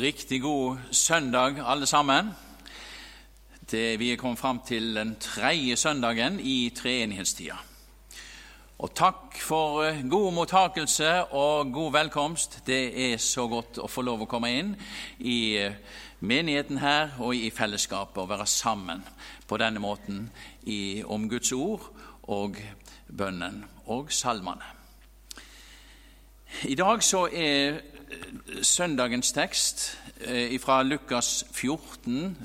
Riktig god søndag, alle sammen. Det, vi er kommet fram til den tredje søndagen i treenighetstida. Og takk for eh, god mottakelse og god velkomst. Det er så godt å få lov å komme inn i eh, menigheten her og i fellesskapet og være sammen på denne måten i, om Guds ord og bønnen og salmene. I dag så er søndagens tekst eh, fra Lukas 14,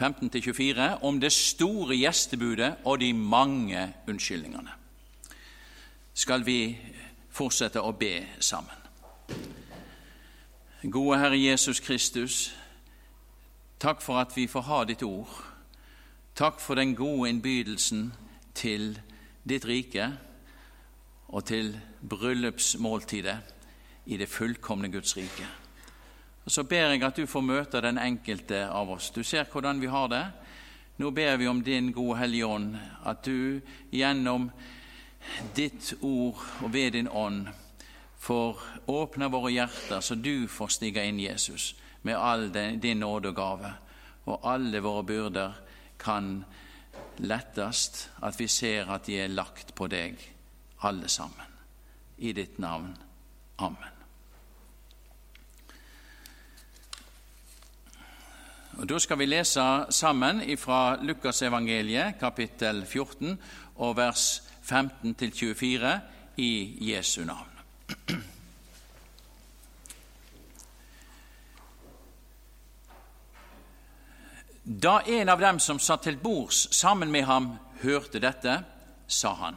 15-24, om det store gjestebudet og de mange unnskyldningene. Skal vi fortsette å be sammen. Gode Herre Jesus Kristus, takk for at vi får ha ditt ord. Takk for den gode innbydelsen til ditt rike og til bryllupsmåltidet i det fullkomne Guds rike. Og Så ber jeg at du får møte den enkelte av oss. Du ser hvordan vi har det. Nå ber vi om din gode Hellige Ånd, at du gjennom ditt ord og ved din ånd får åpne våre hjerter, så du får stige inn, Jesus, med all din nåde og gave. Og alle våre byrder kan lettest, at vi ser at de er lagt på deg, alle sammen. I ditt navn. Amen. Og Da skal vi lese sammen fra Lukasevangeliet, kapittel 14, og vers 15-24 i Jesu navn. Da en av dem som satt til bords sammen med ham, hørte dette, sa han:"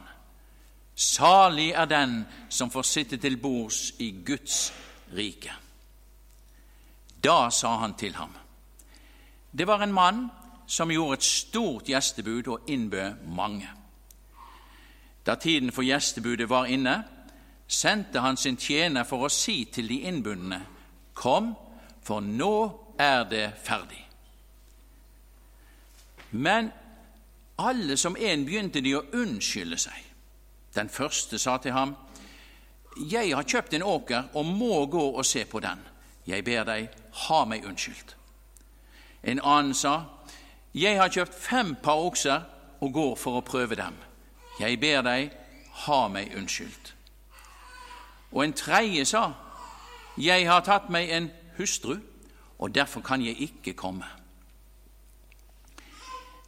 Salig er den som får sitte til bords i Guds rike. Da sa han til ham:" Det var en mann som gjorde et stort gjestebud og innbød mange. Da tiden for gjestebudet var inne, sendte han sin tjener for å si til de innbundne, Kom, for nå er det ferdig. Men alle som en begynte de å unnskylde seg. Den første sa til ham, Jeg har kjøpt en åker og må gå og se på den. Jeg ber deg, ha meg unnskyldt. En annen sa, Jeg har kjøpt fem par okser og går for å prøve dem. Jeg ber deg, ha meg unnskyldt. Og en tredje sa, Jeg har tatt meg en hustru, og derfor kan jeg ikke komme.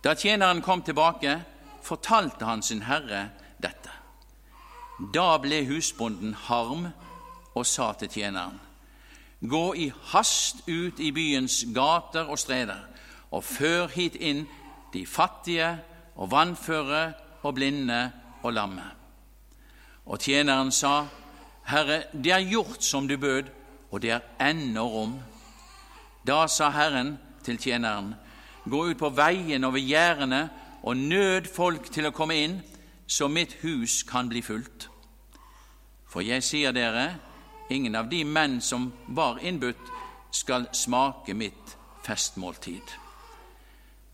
Da tjeneren kom tilbake, fortalte han sin herre dette. Da ble husbonden harm og sa til tjeneren:" Gå i hast ut i byens gater og streder, og før hit inn de fattige og vannføre og blinde og lamme. Og tjeneren sa, Herre, det er gjort som du bød, og det er ennå rom. Da sa Herren til tjeneren, Gå ut på veien og ved gjerdene og nød folk til å komme inn, så mitt hus kan bli fullt. For jeg sier dere, Ingen av de menn som var innbudt, skal smake mitt festmåltid.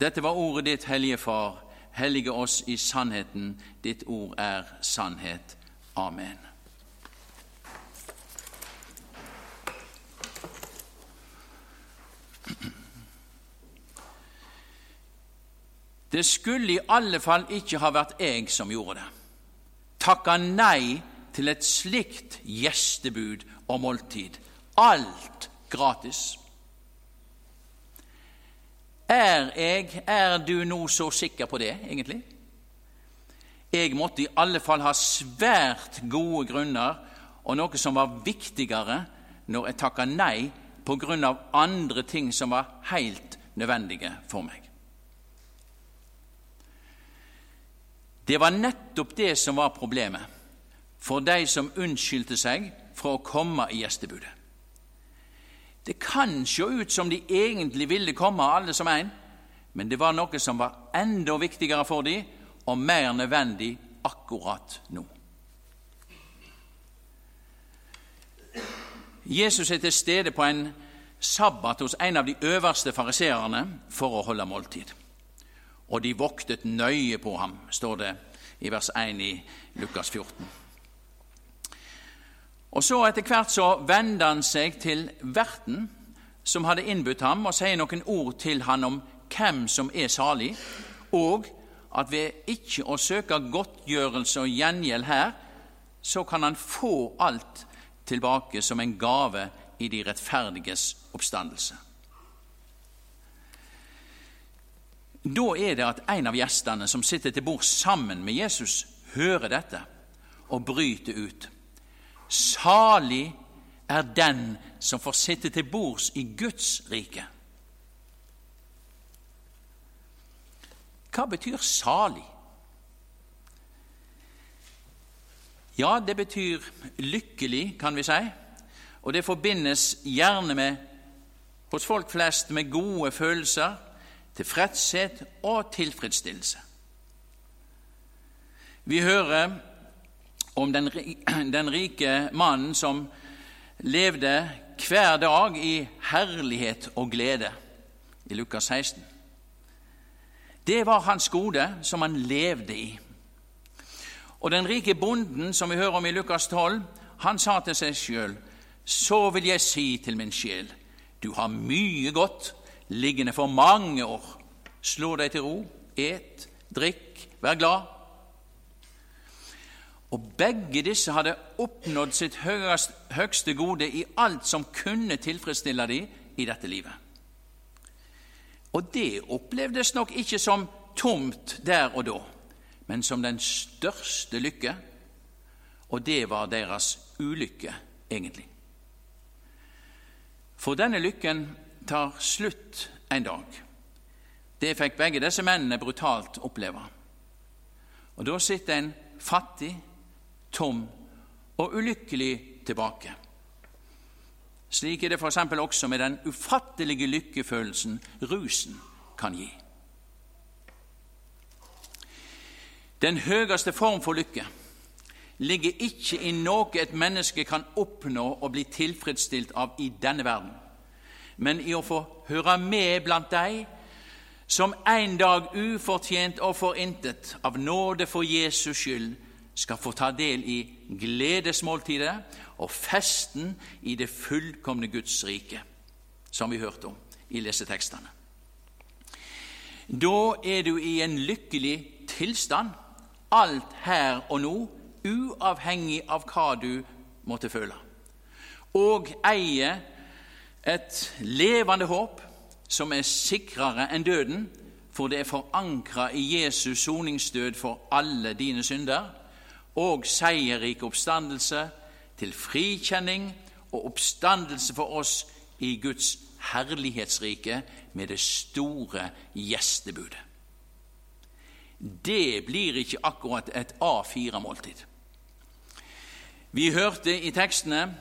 Dette var ordet ditt, Hellige Far. Hellige oss i sannheten. Ditt ord er sannhet. Amen. Det skulle i alle fall ikke ha vært jeg som gjorde det. Takka nei til et slikt gjestebud og måltid. Alt gratis. Er jeg, er du nå så sikker på det, egentlig? Jeg måtte i alle fall ha svært gode grunner og noe som var viktigere når jeg takka nei på grunn av andre ting som var helt nødvendige for meg. Det var nettopp det som var problemet for de som unnskyldte seg fra å komme i gjestebudet. Det kan se ut som de egentlig ville komme, alle som en, men det var noe som var enda viktigere for dem og mer nødvendig akkurat nå. Jesus er til stede på en sabbat hos en av de øverste fariseerne for å holde måltid. Og de voktet nøye på ham, står det i vers 1 i Lukas 14. Og så Etter hvert så vender han seg til verten som hadde innbudt ham, og sier noen ord til han om hvem som er salig, og at ved ikke å søke godtgjørelse og gjengjeld her, så kan han få alt tilbake som en gave i de rettferdiges oppstandelse. Da er det at en av gjestene som sitter til bord sammen med Jesus, hører dette og bryter ut. Salig er den som får sitte til bords i Guds rike. Hva betyr salig? Ja, det betyr lykkelig, kan vi si, og det forbindes gjerne med, hos folk flest med gode følelser, tilfredshet og tilfredsstillelse. Vi hører om den, den rike mannen som levde hver dag i herlighet og glede i Lukas 16. Det var hans gode som han levde i. Og den rike bonden som vi hører om i Lukas 12, han sa til seg sjøl, så vil jeg si til min sjel, du har mye godt liggende for mange år. Slå deg til ro, et, drikk, vær glad. Og begge disse hadde oppnådd sitt høgste gode i alt som kunne tilfredsstille dem i dette livet. Og det opplevdes nok ikke som tomt der og da, men som den største lykke, og det var deres ulykke, egentlig. For denne lykken tar slutt en dag. Det fikk begge disse mennene brutalt oppleve. Og da sitter en fattig, tom og ulykkelig tilbake. Slik er det f.eks. også med den ufattelige lykkefølelsen rusen kan gi. Den høyeste form for lykke ligger ikke i noe et menneske kan oppnå og bli tilfredsstilt av i denne verden, men i å få høre med blant deg som en dag ufortjent og forintet av nåde for Jesus skyld, skal få ta del i gledesmåltidet og festen i det fullkomne Guds rike, som vi hørte om i lesetekstene. Da er du i en lykkelig tilstand, alt her og nå, uavhengig av hva du måtte føle, og eier et levende håp som er sikrere enn døden, for det er forankra i Jesus soningsdød for alle dine synder, og seierrik oppstandelse til frikjenning og oppstandelse for oss i Guds herlighetsrike med det store gjestebudet. Det blir ikke akkurat et A4-måltid. Vi hørte i tekstene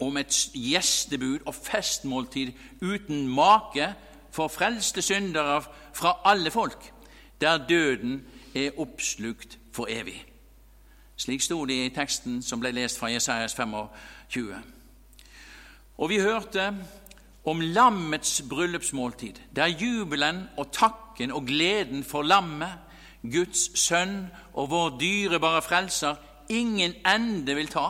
om et gjestebud og festmåltid uten make for frelste syndere fra alle folk, der døden er oppslukt for evig. Slik sto det i teksten som ble lest fra Jesajas 25. Og vi hørte om lammets bryllupsmåltid, der jubelen og takken og gleden for lammet, Guds sønn og vår dyrebare frelser, ingen ende vil ta.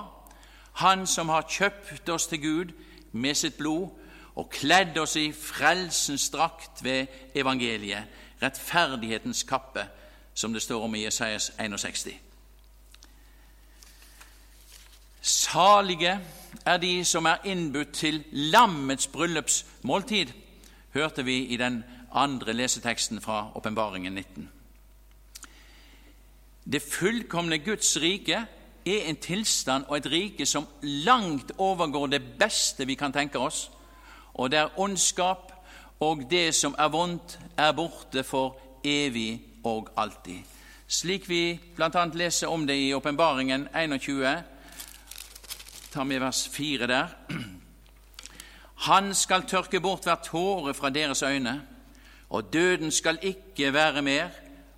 Han som har kjøpt oss til Gud med sitt blod og kledd oss i frelsens drakt ved evangeliet, rettferdighetens kappe, som det står om i Jesajas 61. Salige er de som er innbudt til lammets bryllupsmåltid, hørte vi i den andre leseteksten fra Åpenbaringen 19. Det fullkomne Guds rike er en tilstand og et rike som langt overgår det beste vi kan tenke oss, og der ondskap og det som er vondt, er borte for evig og alltid. Slik vi bl.a. leser om det i Åpenbaringen 21, tar med vers 4 der. Han skal tørke bort hver tåre fra deres øyne, og døden skal ikke være mer,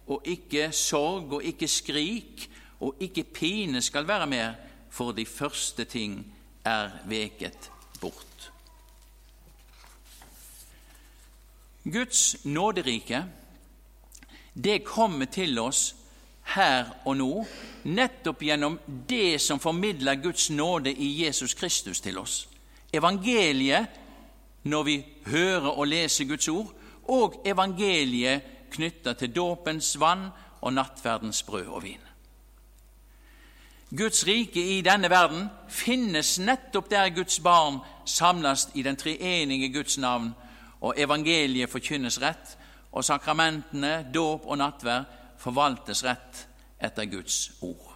og ikke sorg og ikke skrik og ikke pine skal være mer, for de første ting er veket bort. Guds nåderike, det kommer til oss her og nå, nettopp gjennom det som formidler Guds nåde i Jesus Kristus til oss. Evangeliet når vi hører og leser Guds ord, og evangeliet knytta til dåpens vann og nattverdens brød og vin. Guds rike i denne verden finnes nettopp der Guds barn samles i den treenige Guds navn, og evangeliet forkynnes rett, og sakramentene, dåp og nattverd forvaltes rett etter Guds ord.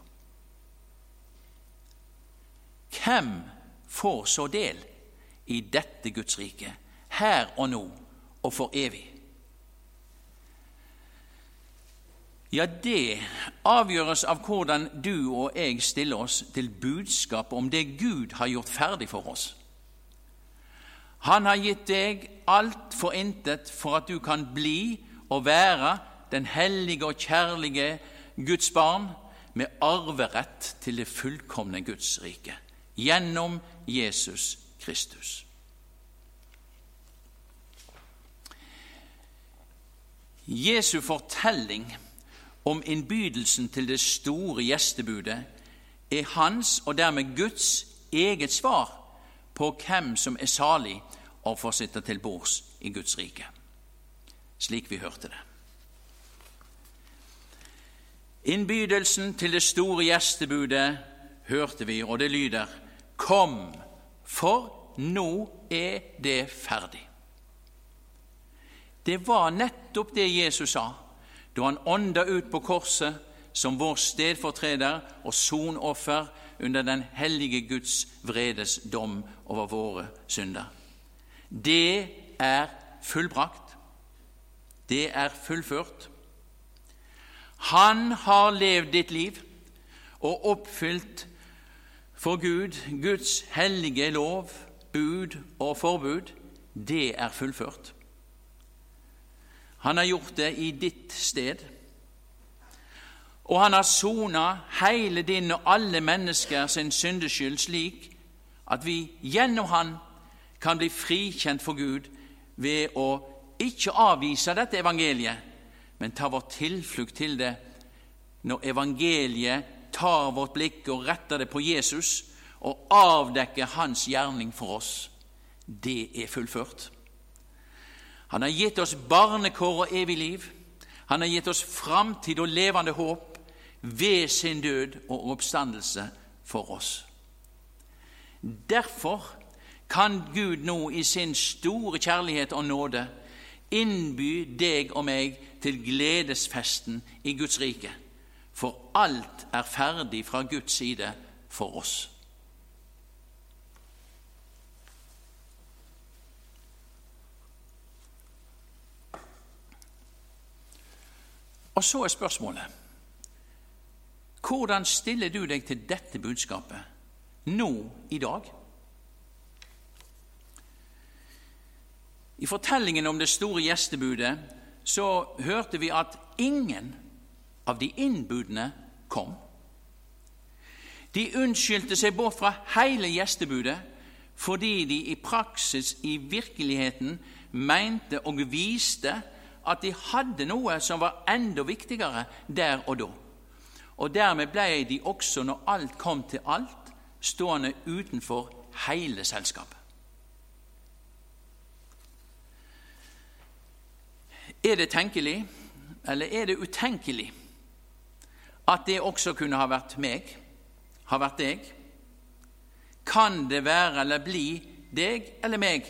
Hvem får så del i dette Guds rike, her og nå og for evig? Ja, det avgjøres av hvordan du og jeg stiller oss til budskapet om det Gud har gjort ferdig for oss. Han har gitt deg alt for intet for at du kan bli og være den hellige og kjærlige Guds barn med arverett til det fullkomne Guds rike gjennom Jesus Kristus. Jesu fortelling om innbydelsen til det store gjestebudet er hans og dermed Guds eget svar på hvem som er salig og får sitte til bords i Guds rike, slik vi hørte det. Innbydelsen til det store gjestebudet hørte vi, og det lyder:" Kom, for nå er det ferdig. Det var nettopp det Jesus sa da han ånda ut på korset som vår stedfortreder og sonoffer under den hellige Guds vredes dom over våre synder. Det er fullbrakt. Det er fullført. Han har levd ditt liv og oppfylt for Gud Guds hellige lov, bud og forbud. Det er fullført. Han har gjort det i ditt sted. Og han har sona hele din og alle mennesker sin syndeskyld slik at vi gjennom han kan bli frikjent for Gud ved å ikke avvise dette evangeliet, men ta vår tilflukt til det når evangeliet tar vårt blikk og retter det på Jesus og avdekker hans gjerning for oss. Det er fullført. Han har gitt oss barnekår og evig liv. Han har gitt oss framtid og levende håp ved sin død og oppstandelse for oss. Derfor kan Gud nå i sin store kjærlighet og nåde innby deg og meg til gledesfesten i Guds rike, for alt er ferdig fra Guds side for oss. Og så er spørsmålet hvordan stiller du deg til dette budskapet nå i dag? I fortellingen om det store gjestebudet så hørte vi at ingen av de innbudne kom. De unnskyldte seg bort fra hele gjestebudet fordi de i praksis, i virkeligheten, mente og viste at de hadde noe som var enda viktigere der og da. Og dermed ble de også, når alt kom til alt, stående utenfor hele selskapet. Er det tenkelig, eller er det utenkelig, at det også kunne ha vært meg, ha vært deg? Kan det være eller bli deg eller meg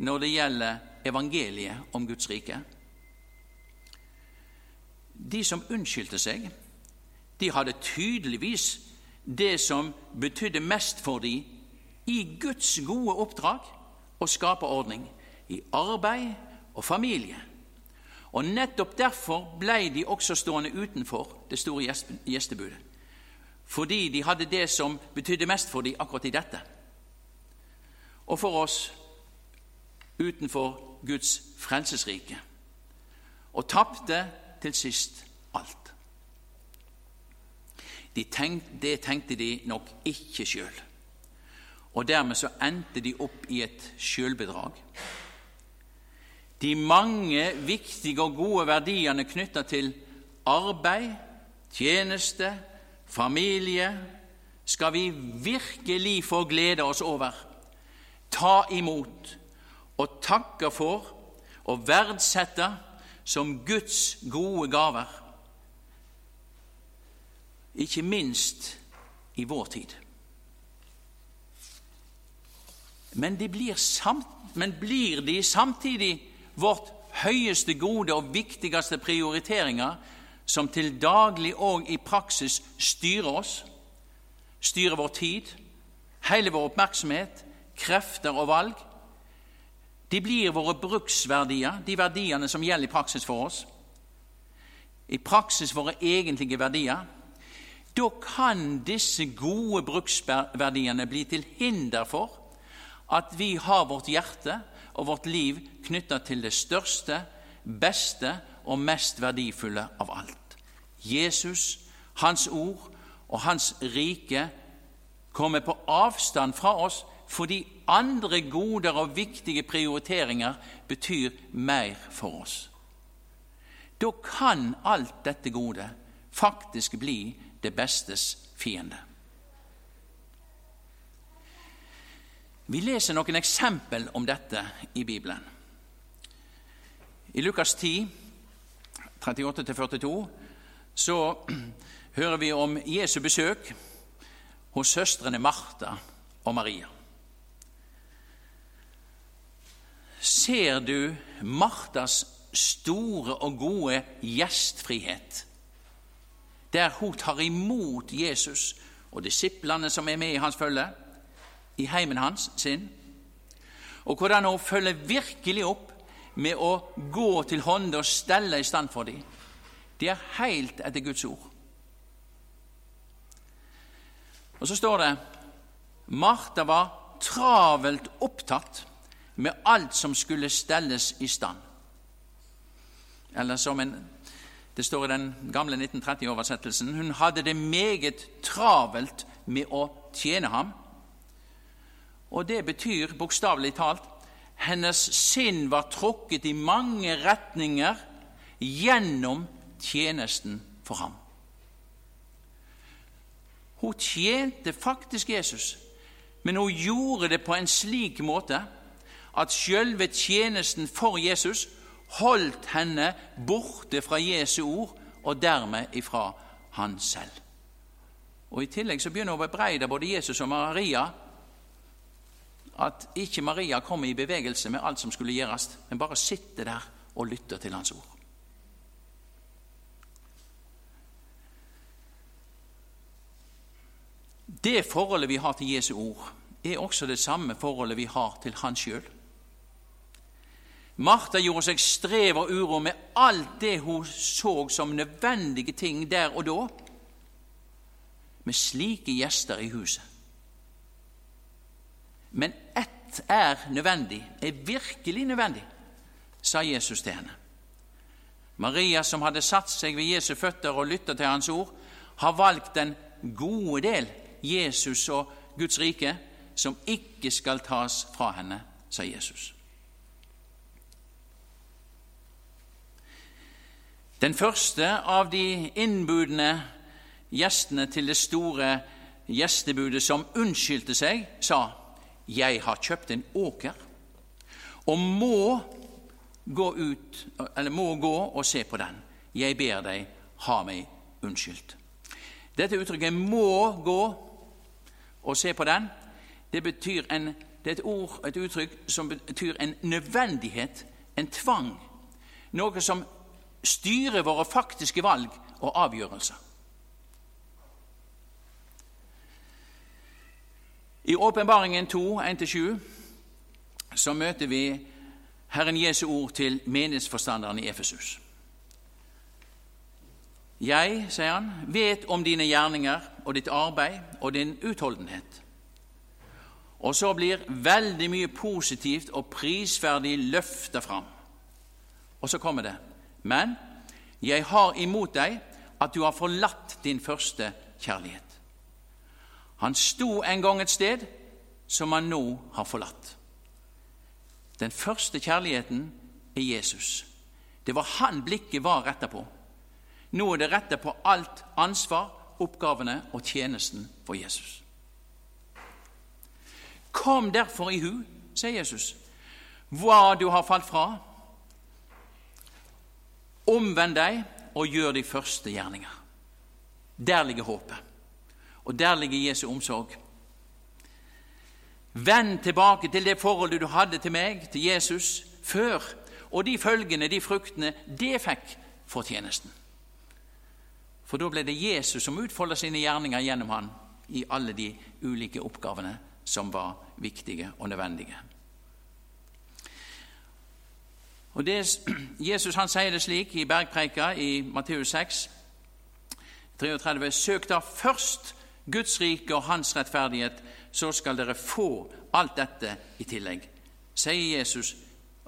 når det gjelder evangeliet om Guds rike. De som unnskyldte seg, de hadde tydeligvis det som betydde mest for dem i Guds gode oppdrag å skape ordning i arbeid og familie. Og Nettopp derfor ble de også stående utenfor det store gjestebudet. Fordi de hadde det som betydde mest for dem akkurat i dette. Og for oss utenfor Guds frelsesrike og tapte til sist alt. De tenkte, det tenkte de nok ikke sjøl, og dermed så endte de opp i et sjølbedrag. De mange viktige og gode verdiene knytta til arbeid, tjeneste, familie, skal vi virkelig få glede oss over, ta imot og takke for og verdsette som Guds gode gaver, ikke minst i vår tid. Men, blir, samt, men blir de samtidig vårt høyeste gode og viktigste prioriteringer, som til daglig og i praksis styrer oss, styrer vår tid, hele vår oppmerksomhet, krefter og valg. De blir våre bruksverdier, de verdiene som gjelder i praksis for oss. I praksis våre egentlige verdier. Da kan disse gode bruksverdiene bli til hinder for at vi har vårt hjerte og vårt liv knytta til det største, beste og mest verdifulle av alt. Jesus, Hans ord og Hans rike kommer på avstand fra oss fordi andre goder og viktige prioriteringer betyr mer for oss. Da kan alt dette gode faktisk bli det bestes fiende. Vi leser noen eksempel om dette i Bibelen. I Lukas 10, 38-42, så hører vi om Jesu besøk hos søstrene Martha og Maria. Ser du Marthas store og gode gjestfrihet, der hun tar imot Jesus og disiplene som er med i hans følge? I heimen hans sin, og hvordan hun følger virkelig opp med å gå til hånde og stelle i stand for dem. Det er helt etter Guds ord. Og så står det Martha var travelt opptatt med alt som skulle stelles i stand. Eller som en, det står i den gamle 1930-oversettelsen hun hadde det meget travelt med å tjene ham og det betyr bokstavelig talt hennes sinn var trukket i mange retninger gjennom tjenesten for ham. Hun tjente faktisk Jesus, men hun gjorde det på en slik måte at selve tjenesten for Jesus holdt henne borte fra Jesu ord og dermed ifra han selv. Og I tillegg så begynner hun å bebreide både Jesus og Maria at ikke Maria kommer i bevegelse med alt som skulle gjøres, men bare sitter der og lytter til hans ord. Det forholdet vi har til Jesu ord, er også det samme forholdet vi har til Han sjøl. Martha gjorde seg strev og uro med alt det hun så som nødvendige ting der og da, med slike gjester i huset. Men ett er nødvendig, er virkelig nødvendig, sa Jesus til henne. Maria, som hadde satt seg ved Jesu føtter og lytta til hans ord, har valgt den gode del, Jesus og Guds rike, som ikke skal tas fra henne, sa Jesus. Den første av de innbudne gjestene til det store gjestebudet som unnskyldte seg, sa:" 'Jeg har kjøpt en åker og må gå ut, må gå og se på den. Jeg ber deg, ha meg unnskyldt.' Dette uttrykket 'må gå og se på den', det, en, det er et, ord, et uttrykk som betyr en nødvendighet, en tvang. Noe som styrer våre faktiske valg og avgjørelser. I Åpenbaringen 2, 1-7, så møter vi Herren Jesu ord til menighetsforstanderen i Efesus. Jeg, sier han, vet om dine gjerninger og ditt arbeid og din utholdenhet. Og så blir veldig mye positivt og prisverdig løfta fram. Og så kommer det. Men jeg har imot deg at du har forlatt din første kjærlighet. Han sto en gang et sted som han nå har forlatt. Den første kjærligheten er Jesus. Det var han blikket var retta på. Nå er det retta på alt ansvar, oppgavene og tjenesten for Jesus. Kom derfor i hu, sier Jesus, hva du har falt fra. Omvend deg og gjør de første gjerninger. Der ligger håpet, og der ligger Jesu omsorg. Vend tilbake til det forholdet du hadde til meg, til Jesus, før, og de følgene, de fruktene, det fikk fortjenesten. For da ble det Jesus som utfolda sine gjerninger gjennom han i alle de ulike oppgavene som var viktige og nødvendige. Og det, Jesus han sier det slik i bergpreika i Matteus 6, 33.: Søk da først Guds rike og Hans rettferdighet, så skal dere få alt dette i tillegg, sier Jesus.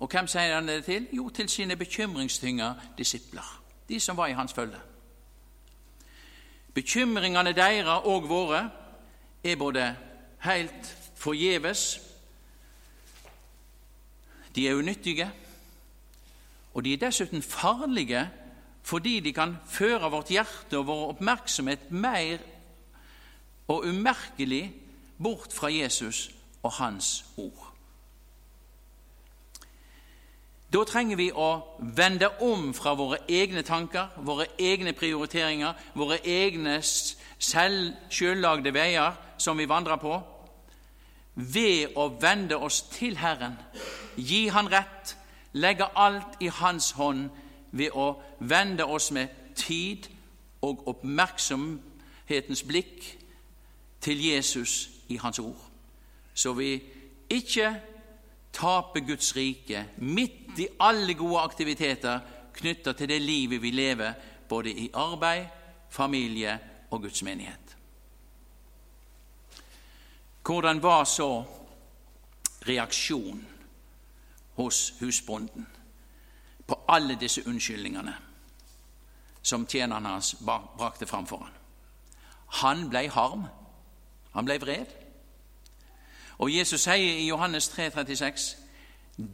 Og hvem sier han det til? Jo, til sine bekymringstynga disipler, de som var i hans følge. Bekymringene deres og våre er både helt forgjeves, de er unyttige, og de er dessuten farlige fordi de kan føre vårt hjerte og vår oppmerksomhet mer og umerkelig bort fra Jesus og Hans ord. Da trenger vi å vende om fra våre egne tanker, våre egne prioriteringer, våre egne selvlagde veier som vi vandrer på, ved å vende oss til Herren, gi Han rett, legge alt i Hans hånd ved å vende oss med tid og oppmerksomhetens blikk til Jesus i Hans ord, så vi ikke taper Guds rike midt i alle gode aktiviteter knytta til det livet vi lever, både i arbeid, familie og Guds menighet. Hvordan var så reaksjonen hos husbonden på alle disse unnskyldningene som tjeneren hans brakte fram for ham? Han ble harm. Han ble vred. Og Jesus sier i Johannes 3, 36,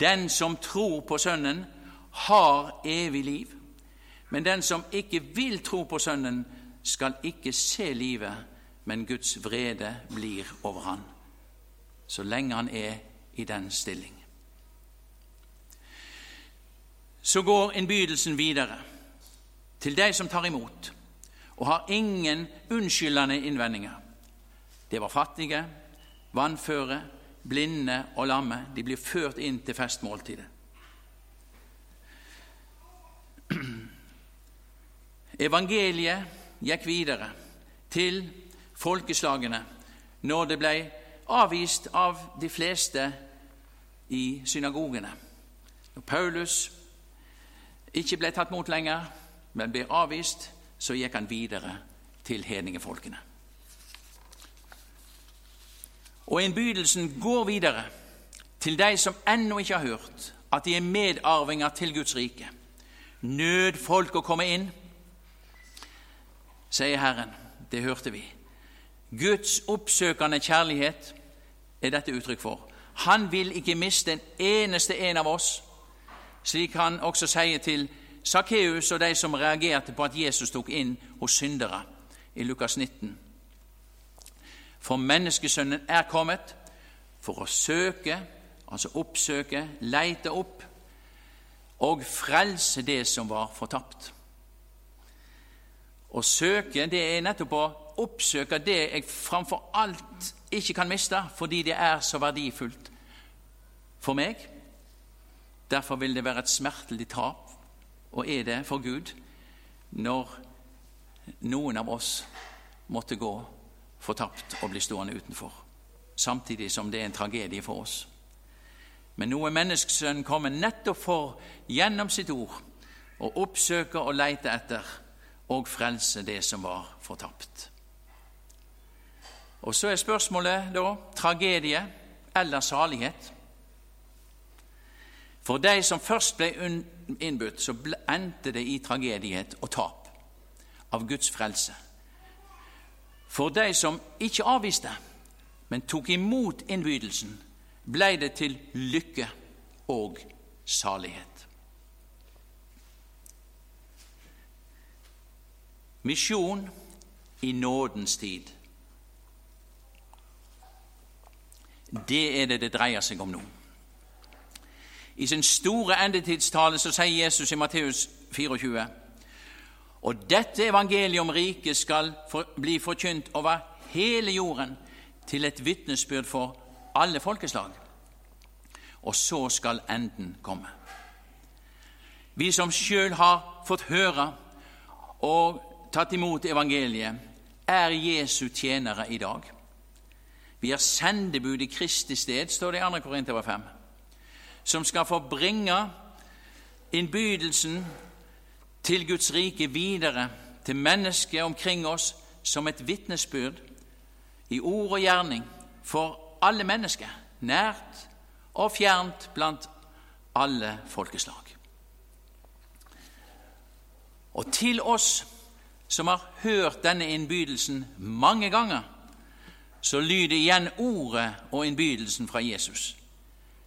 Den som tror på Sønnen, har evig liv. Men den som ikke vil tro på Sønnen, skal ikke se livet, men Guds vrede blir over han, så lenge han er i den stilling. Så går innbydelsen videre til de som tar imot og har ingen unnskyldende innvendinger. Det var fattige, vannføre, blinde og lamme. De blir ført inn til festmåltidet. Evangeliet gikk videre til folkeslagene når det ble avvist av de fleste i synagogene. Når Paulus ikke ble tatt mot lenger, men ble avvist, så gikk han videre til hedningefolkene. Og innbydelsen går videre til de som ennå ikke har hørt at de er medarvinger til Guds rike. Nød folk å komme inn, sier Herren. Det hørte vi. Guds oppsøkende kjærlighet er dette uttrykk for. Han vil ikke miste en eneste en av oss, slik han også sier til Sakkeus og de som reagerte på at Jesus tok inn hos syndere i Lukas 19. For menneskesønnen er kommet for å søke, altså oppsøke, leite opp og frelse det som var fortapt. Å søke, det er nettopp å oppsøke det jeg framfor alt ikke kan miste, fordi det er så verdifullt for meg. Derfor vil det være et smertelig tap, og er det for Gud, når noen av oss måtte gå fortapt og bli stående utenfor, samtidig som det er en tragedie for oss. Men nå er menneskesønnen kommet nettopp for, gjennom sitt ord, å oppsøke og leite etter og frelse det som var fortapt. Og så er spørsmålet da tragedie eller salighet. For de som først ble innbudt, så endte det i tragediet og tap av Guds frelse. For de som ikke avviste, men tok imot innbydelsen, ble det til lykke og salighet. Misjon i nådens tid. Det er det det dreier seg om nå. I sin store endetidstale så sier Jesus i Matteus 24 og dette evangeliet om riket skal for, bli forkynt over hele jorden til et vitnesbyrd for alle folkeslag. Og så skal enden komme. Vi som sjøl har fått høre og tatt imot evangeliet, er Jesu tjenere i dag. Vi er sendebud i Kristi sted, står det i 2. Korinterbrev 5, som skal få bringe innbydelsen til Guds rike videre til mennesket omkring oss som et vitnesbyrd i ord og gjerning for alle mennesker, nært og fjernt blant alle folkeslag. Og til oss som har hørt denne innbydelsen mange ganger, så lyder igjen ordet og innbydelsen fra Jesus,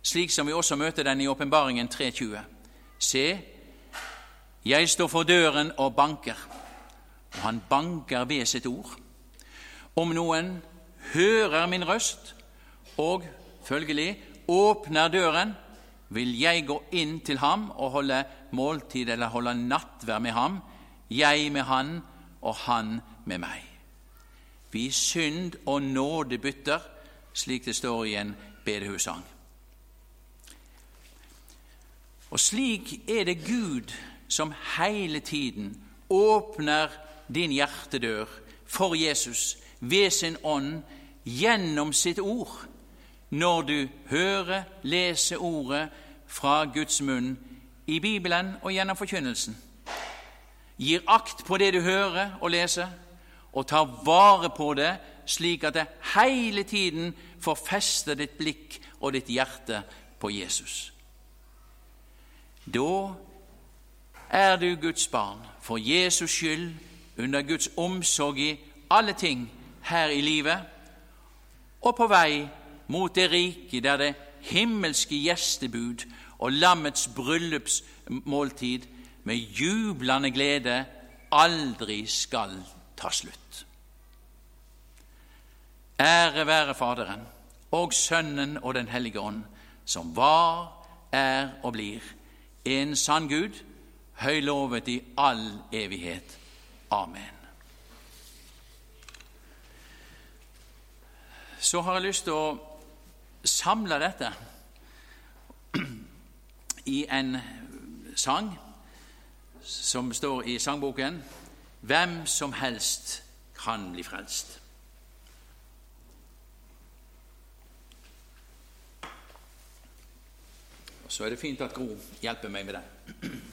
slik som vi også møter den i Åpenbaringen 3.20. Se, jeg står for døren og banker, og han banker ved sitt ord. Om noen hører min røst og følgelig åpner døren, vil jeg gå inn til ham og holde måltid eller holde nattvær med ham, jeg med han og han med meg. Vi synd og nåde bytter, slik det står i en bedehussang. Og slik er det Gud som hele tiden åpner din hjertedør for Jesus ved sin ånd gjennom sitt ord, når du hører, leser ordet fra Guds munn i Bibelen og gjennom forkynnelsen. Gir akt på det du hører og leser, og tar vare på det slik at det hele tiden får feste ditt blikk og ditt hjerte på Jesus. Da er du Guds barn for Jesus skyld, under Guds omsorg i alle ting her i livet, og på vei mot det rike der det himmelske gjestebud og lammets bryllupsmåltid med jublende glede aldri skal ta slutt. Ære være Faderen og Sønnen og Den hellige ånd, som var, er og blir en sann Gud, høylovet i all evighet. Amen. Så har jeg lyst til å samle dette i en sang som står i sangboken hvem som helst kan bli frelst. Så er det fint at Gro hjelper meg med det.